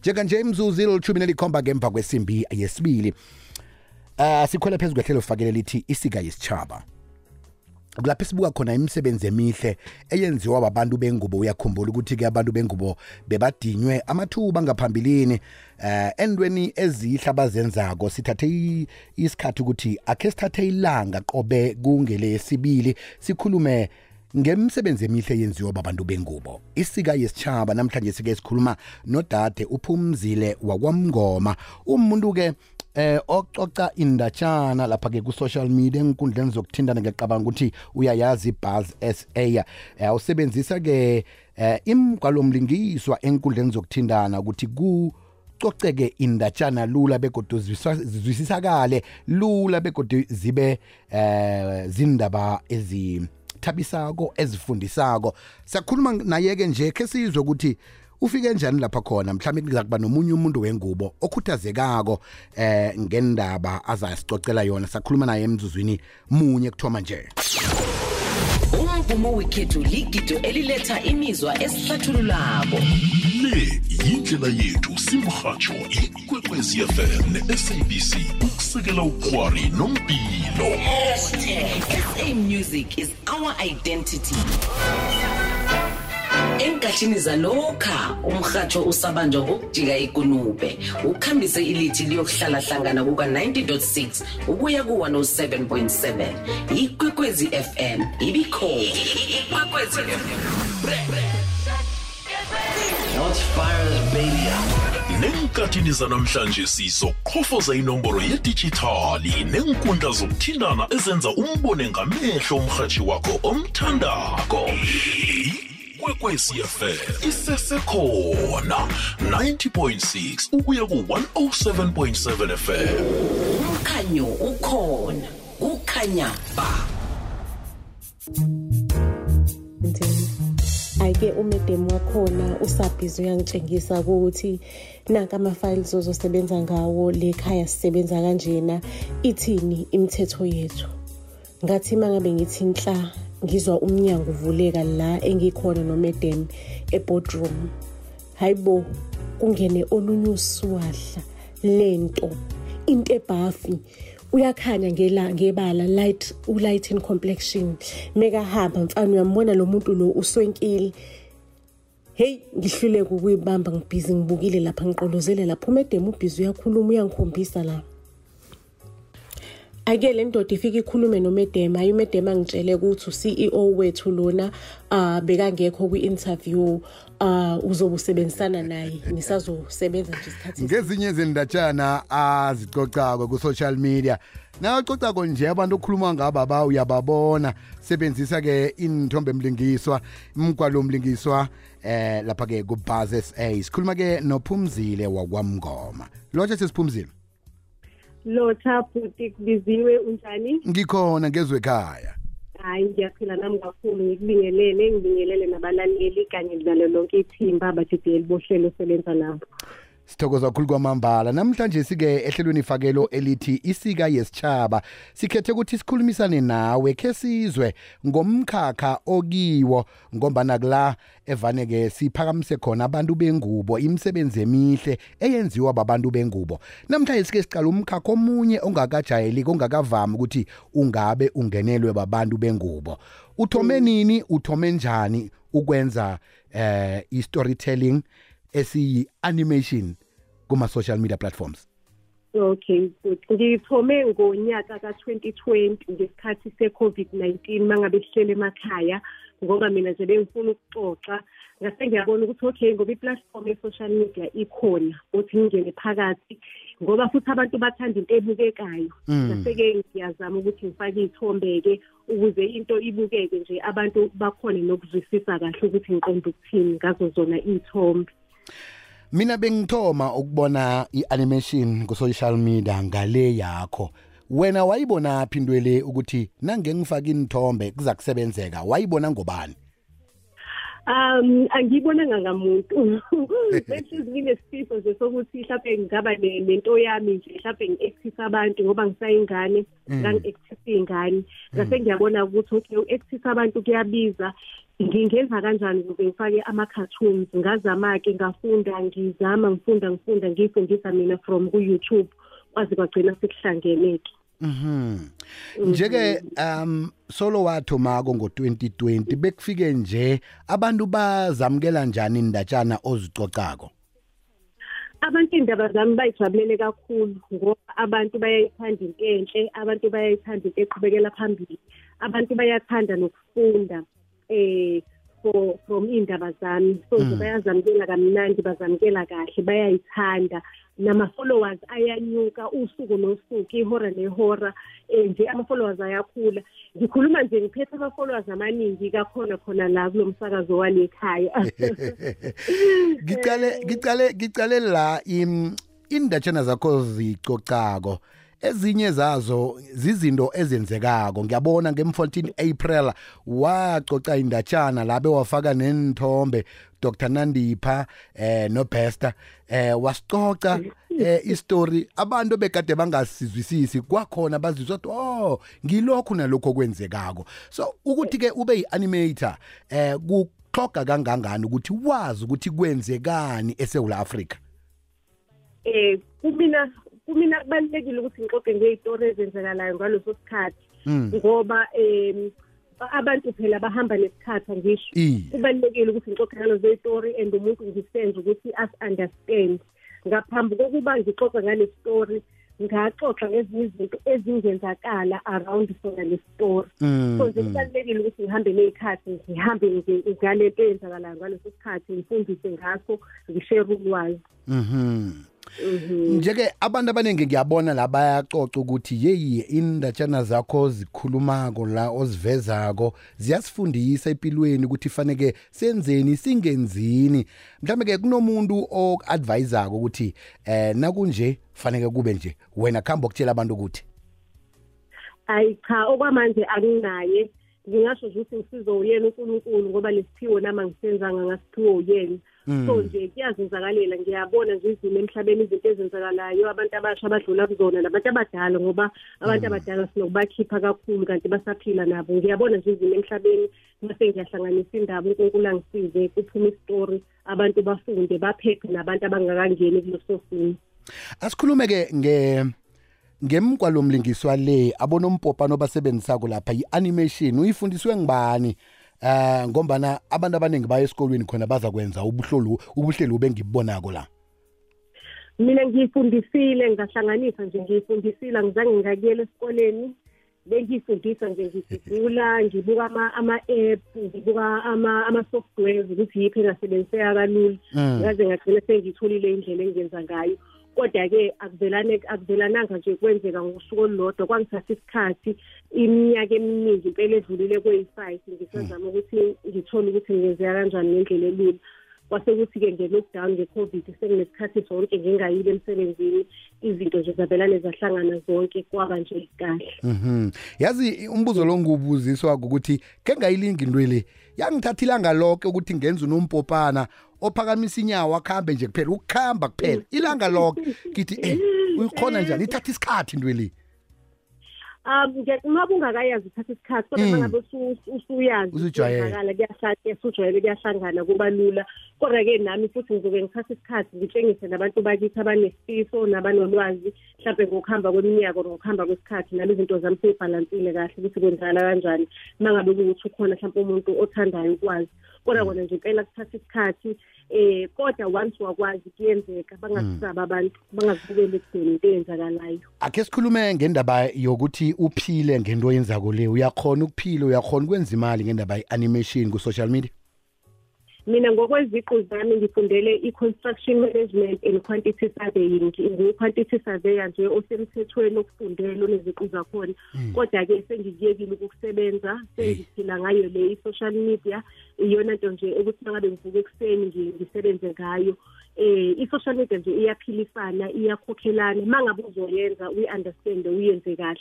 njenganje imzuzu ilithumi nelikhomba ngemva kwesimbi yesibili uh sikhwele phezu kwehlelo fakele lithi isika yesichaba kulapho sibuka khona imisebenzi emihle eyenziwa babantu bengubo. Uyakhumbula ukuthi-ke abantu bengubo bebadinywe amathuba ngaphambilini eh endweni ezihle abazenzako. Sithathe isikhathi ukuthi akhe sithathe ilanga qobe kungelesibili sikhulume ngemsebenzi emihle eyenziwa babantu bengubo isika yesichaba namhlanje sike sikhuluma nodade uphumzile wakwamngoma. Umuntu-ke eh ococa indatshana lapha ke ku social media enkundleni zokuthintana ngiyacabanga ukuthi uyayazi ibuzz SA eh usebenzisa ke eh imgwalomlingiswa enkundleni zokuthintana ukuthi ku coceke indatshana lula begodu zwisisakale lula begodu zibe eh zindaba ezi thabisako ezifundisako. Siyakhuluma naye-ke nje ke sizwe ukuthi ufike njani lapha khona? Mhlawumbe kuza kuba nomunye umuntu wengubo okhuthazekako eh ngendaba azasicocela yona. Sakhuluma naye emzuzwini munye kuthoma nje. Umvumo wekhethu ligido eliletha imizwa esihlathululako. Le yindlela yethu simrhatsho ikwekwezi fm ne-sabc ukusekela ukghwari nompilo. Sa music is our identity. Enkathini zalokha umrhatsho usabanjwa ngokujika ikunube. Ukhambise ilithi liyokuhlala hlangana kuka-90.6 ukuya ku-107.7 ikwekwezi fm ibikhona. Ikwekwezi Let's fire this baby up. nenkathini zanamhlanje sizoqhofoza inomboro yedijithali nenkundla zokuthintana ezenza umbone ngamehlo umrhatshi wakho omthandako ikwekwecfm isesekhona 90.6 ukuya ku-107.7 fm umkhanyo ukhona kukhanya ba Ntini. Ayike umedem wakhona usabhizi uyangitshengisa ukuthi nanka ama-files ozosebenza ngawo le khaya sisebenza kanjena ithini imithetho yethu? Ngathi mangabe ngithi nhla ngizwa umnyango uvuleka la engikhona nomedem eboardroom hayibo kungene olunye uswahla lento into ebhafi. Uyakhanya ngela ngebala light ulight in complexion. Mekahamba mfana uyambona lo muntu lo uswenkile. Hey ngihluleke ukuyibamba ngibhizi ngibukile lapha ngiqolozele lapha. Umedem ubhizi uyakhuluma uyangikhombisa la. Ake le ndoda ifika ikhulume nomedema hayi umedema angitshele ukuthi u-CEO wethu lona uh bekangekho kwi-interview uh uzobe usebenzisana naye nisazosebenza nje isikhathi ngezinye izindatshana azicocako ku-social media nawacocako nje abantu okhuluma ngabo aba uyababona sebenzisa-ke inithombe mlingiswa mgwalo mlingiswa eh lapha-ke kubuzz sa sikhuluma-ke nophumzile wakwamngoma. Lotsha sesiphumzile lotha futhi kubiziwe unjani? Ngikhona ngezwe ekhaya. Hayi ngiyaphila nami kakhulu. Ngikubingelele ngibingelele nabalaleli kanye nalo lonke ithimba abadidiyeli bohlelo osebenza nabo sithokoza kakhulu kwamambala. Namhlanje sike ehlelweni ifakelo elithi isika yesichaba sikhethe ukuthi sikhulumisane nawe khe sizwe ngomkhakha okiwo ngombana kula evaneke siphakamise khona abantu bengubo imisebenzi emihle eyenziwa babantu bengubo. Namhlanje sike siqala umkhakha omunye ongakajayeliki ongakavami ukuthi ungabe ungenelwe babantu bengubo. Uthome nini uthome njani ukwenza eh i-storytelling esiyi-animation? Kuma-social media platforms? Okay good. Ngithome ngonyaka ka-2020 ngesikhathi se-covid-19 mangabe sihlele emakhaya ngoba mina nje bengifuna ukuxoxa. Ngase ngiyabona ukuthi okay ngoba i-platform ye-social media ikhona ukuthi ngingene phakathi ngoba futhi abantu bathanda into ebukekayo. Ngase-ke ngiyazama ukuthi ngifake iy'thombe-ke ukuze into ibukeke nje abantu bakhone nokuzwisisa kahle ukuthi ngiqonda ukuthini ngazo zona iy'thombe. Mina bengithoma ukubona i-animation ku-social media ngale yakho. Wena wayibona phi into le ukuthi nange ngifake inithombe kuza kusebenzeka? Wayibona ngobani? Um angiyibonanga ngamuntu bese nginesifiso nje sokuthi mhlawumbe ngingaba ne- nento yami nje mhlawumbe ngi-actise abantu ngoba ngisayingane ngangi-actise iy'ngane. Ngase ngiyabona ukuthi okay u-actise abantu kuyabiza. Ngingenza kanjani ukuze ngifake ama-cartoons ngazama-ke ngafunda ngizama ngifunda ngifunda ngiyifundisa mina from ku-youtube kwaze kwagcina sekuhlangene-ke Mhm. Njeke um solo watho mako ngo2020 bekufike nje abantu bazamkela njani indatshana ozicocako. abantu indaba zami bayijabulele kakhulu ngoba abantu bayayithanda into enhle abantu bayayithanda into eqhubekela phambili abantu bayathanda nokufunda eh for from indaba zami. So nje bayazamukela kamnandi bazamukela kahle bayayithanda. Nama-followers ayanyuka usuku nosuku ihora nehora um nje ama-followers ayakhula. Ngikhuluma nje ngiphethe ama-followers amaningi kakhona khona la kulo msakazo walekhaya. Ngicale ngicale ngicale la im indatshana zakho zicocako. Ezinye zazo zizinto ezenzekako. Ngiyabona ngem14 April wacoca indatshana labe wafaka nenthombe Dr. Nandipha eh no Bester eh wasicoca eh istory. Abantu bekade bangasizwisisi kwakhona bazizwa ukuthi oh ngilokhu nalokho kwenzekako so ukuthi ke ube yianimator eh kuxhoga kangangani ukuthi wazi ukuthi kwenzekani eSouth Africa eh kumina kumina kubalekile ukuthi ngixoxe ngezitori ezenzekalayo ngaloso sikhathi ngoba em abantu phela bahamba nesikhathi ngisho Iye. kubalekile ukuthi ngixoxe ngalezo zitori and umuntu ngisenze ukuthi as understand ngaphambi kokuba ngixoxe ngale story ngaxoxa ngezinye izinto ezingenzakala around sona le story Mm, so nje kubalulekile ukuthi ngihambe nezikhathi ngihambe nge- ngale nto eyenzakalayo ngaleso sikhathi ngifundise ngakho ngishere ulwazi Mhm. Mhm. Njeke abantu abaningi ngiyabona la bayacoca ukuthi yeyi indatshana zakho zikhulumako la ozivezako ziyasifundisa empilweni ukuthi faneke senzeni singenzini. Mhlambe ke kunomuntu o-advisako ukuthi eh nakunje faneke kube nje wena khamba ukutshela abantu ukuthi? Hayi cha okwamanje anginaye. Ngingasho nje ukuthi ngisizo uyena uNkulunkulu ngoba lesiphiwo nama ngisenzanga ngasiphiwo uyena. So nje kuyazenzakalela ngiyabona nje izimo emhlabeni izinto ezenzakalayo abantu abasha abadlula kuzona nabantu abadala ngoba abantu abadala sinokubakhipha kakhulu kanti basaphila nabo. Ngiyabona nje izimo emhlabeni mase ngiyahlanganisa indaba uNkulunkulu angisize kuphuma isitori abantu bafunde baphephe nabantu abangakangeni kuleso simo. Asikhulume ke nge ngemkwalo mlingiswa le abonompopano basebenzisako lapha i-animation uyifundiswe ngibani? Eh ngombana abantu abaningi baya esikolweni khona baza kwenza ubuhlolo ubuhlelo bengibonako la. Mina ngiyifundisile ngahlanganisa nje ngiyifundisile angizange ngakuyela esikoleni bengiyifundisa nje ngigugula ngibuka ama- ama-app ngibuka ama- ama-softwares ukuthi yiphi engasebenziseka kalula. Ngaze ngagcina sengiyitholile indlela engenza ngayo. Kodwa-ke akuvelane akuvelananga nje kwenzeka ngosuku olulodwa kwangithatha isikhathi. Iminyaka eminingi impela edlulile kweyi-five ngisazama ukuthi ngithole ukuthi ngenzeka kanjani ngendlela elula. Kwasekuthi-ke nge-lockdown nge-covid sekunesikhathi sonke ngingayile emsebenzini izinto nje zabelane zahlangana zonke kwaba nje kahle Mhm. Yazi umbuzo lo ngubuziswa ukuthi ke ngayilingi into le. Yangithatha ilanga lonke ukuthi ngenze unompopana ophakamisa inyawo akhambe nje kuphela ukukhamba kuphela ilanga lonke ngithi eh uyikhona njani ithatha isikhathi into le. Um uma bungakayazi uthatha isikhathi kodwa Mm. mangabe usu- usuyazi Usujwayele. kuyenzakala, kuyahlala usujwayele kuyahlangana kuba lula kodwa-ke nami futhi ngizobe ngithatha isikhathi ngitshengise nabantu bakithi abanesifiso nabanolwazi mhlawumbe ngokuhamba kweminyaka or ngokuhamba kwesikhathi nami izinto zami seyibhalansile kahle ukuthi kwenzakala kanjani uma ngabe kuwukuthi ukhona mhlawumbe umuntu othandayo ukwazi kodwa kona nje impela kuthatha isikhathi eh kodwa once wakwazi kuyenzeka bangasaba abantu bangazibukeli ekudeni into eyenzakalayo. Ake sikhulume ngendaba yokuthi uphile ngento oyenzako le. Uyakhona ukuphila uyakhona ukwenza imali ngendaba ye-animation ku social media. Mina ngokweziqu zami ngifundele i-construction management and quantity surveying. Ngiyi-quantity surveyor nje osemthethweni okufundele oneziqu zakhona. Kodwa-ke sengikuyekile ukukusebenza sengiphila ngayo le i-social media. Iyona nto nje ukuthi uma ngabe ngivuka ekuseni ngi- ngisebenze ngayo. Eh i-social media nje iyaphilisana iyakhokhelana. Uma ngabe uzoyenza uyi-understande uyenze kahle.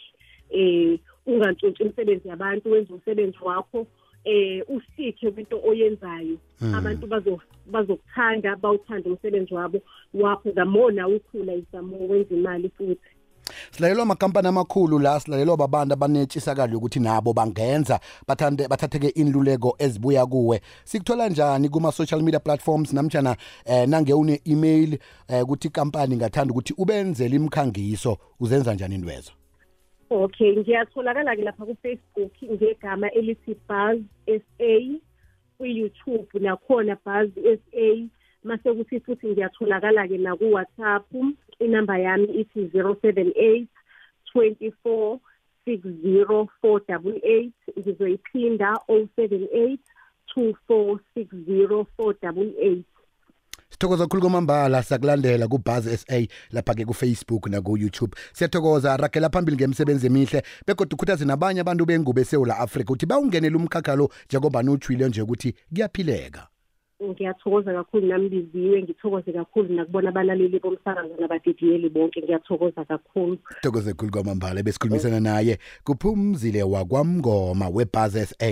Eh ungantshintshi imisebenzi yabantu wenze umsebenzi wakho. Eh usikhe kwinto oyenzayo. Abantu bazo bazokuthanda bawuthanda umsebenzi wabo wakho the more nawe ukhula is the more wenza imali futhi. Silalelwa amakampani amakhulu la silalelwa babantu abanetshisakalo yokuthi nabo bangenza bathande bathatheke inluleko ezibuya kuwe. Sikuthola njani kuma-social media platforms? Namtshana eh, nange une-email eh, ukuthi ikampani ngathanda ukuthi ubenzele imkhangiso uzenza njani intwezo? Okay ngiyatholakala-ke lapha ku-facebook ngegama elithi buzz s a kwi-youtube nakhona buzz s a. Mase kuthi futhi ngiyatholakala-ke naku-whatsapp inamba yami ithi 078 24 60 488 ngizoyiphinda 078 24 60 488 sithokoza kakhulu kwamambala siyakulandela kubuzz sa lapha-ke kufacebook naku-youtube. Siyathokoza ragela phambili ngemsebenzi emihle begodwa ukhuthaze nabanye abantu bengubo esewula afrika ukuthi bawungenele umkhakha lo njengoba niwutshwile nje ukuthi kuyaphileka. Ngiyathokoza kakhulu nami biziwe ngithokoze kakhulu nakubona abalaleli bomsakazo nabadidiyeli bonke ngiyathokoza kakhulu. Thokoze kakhulu kwamambala besikhulumisana naye. Kuphumzile wakwamngoma webuzz sa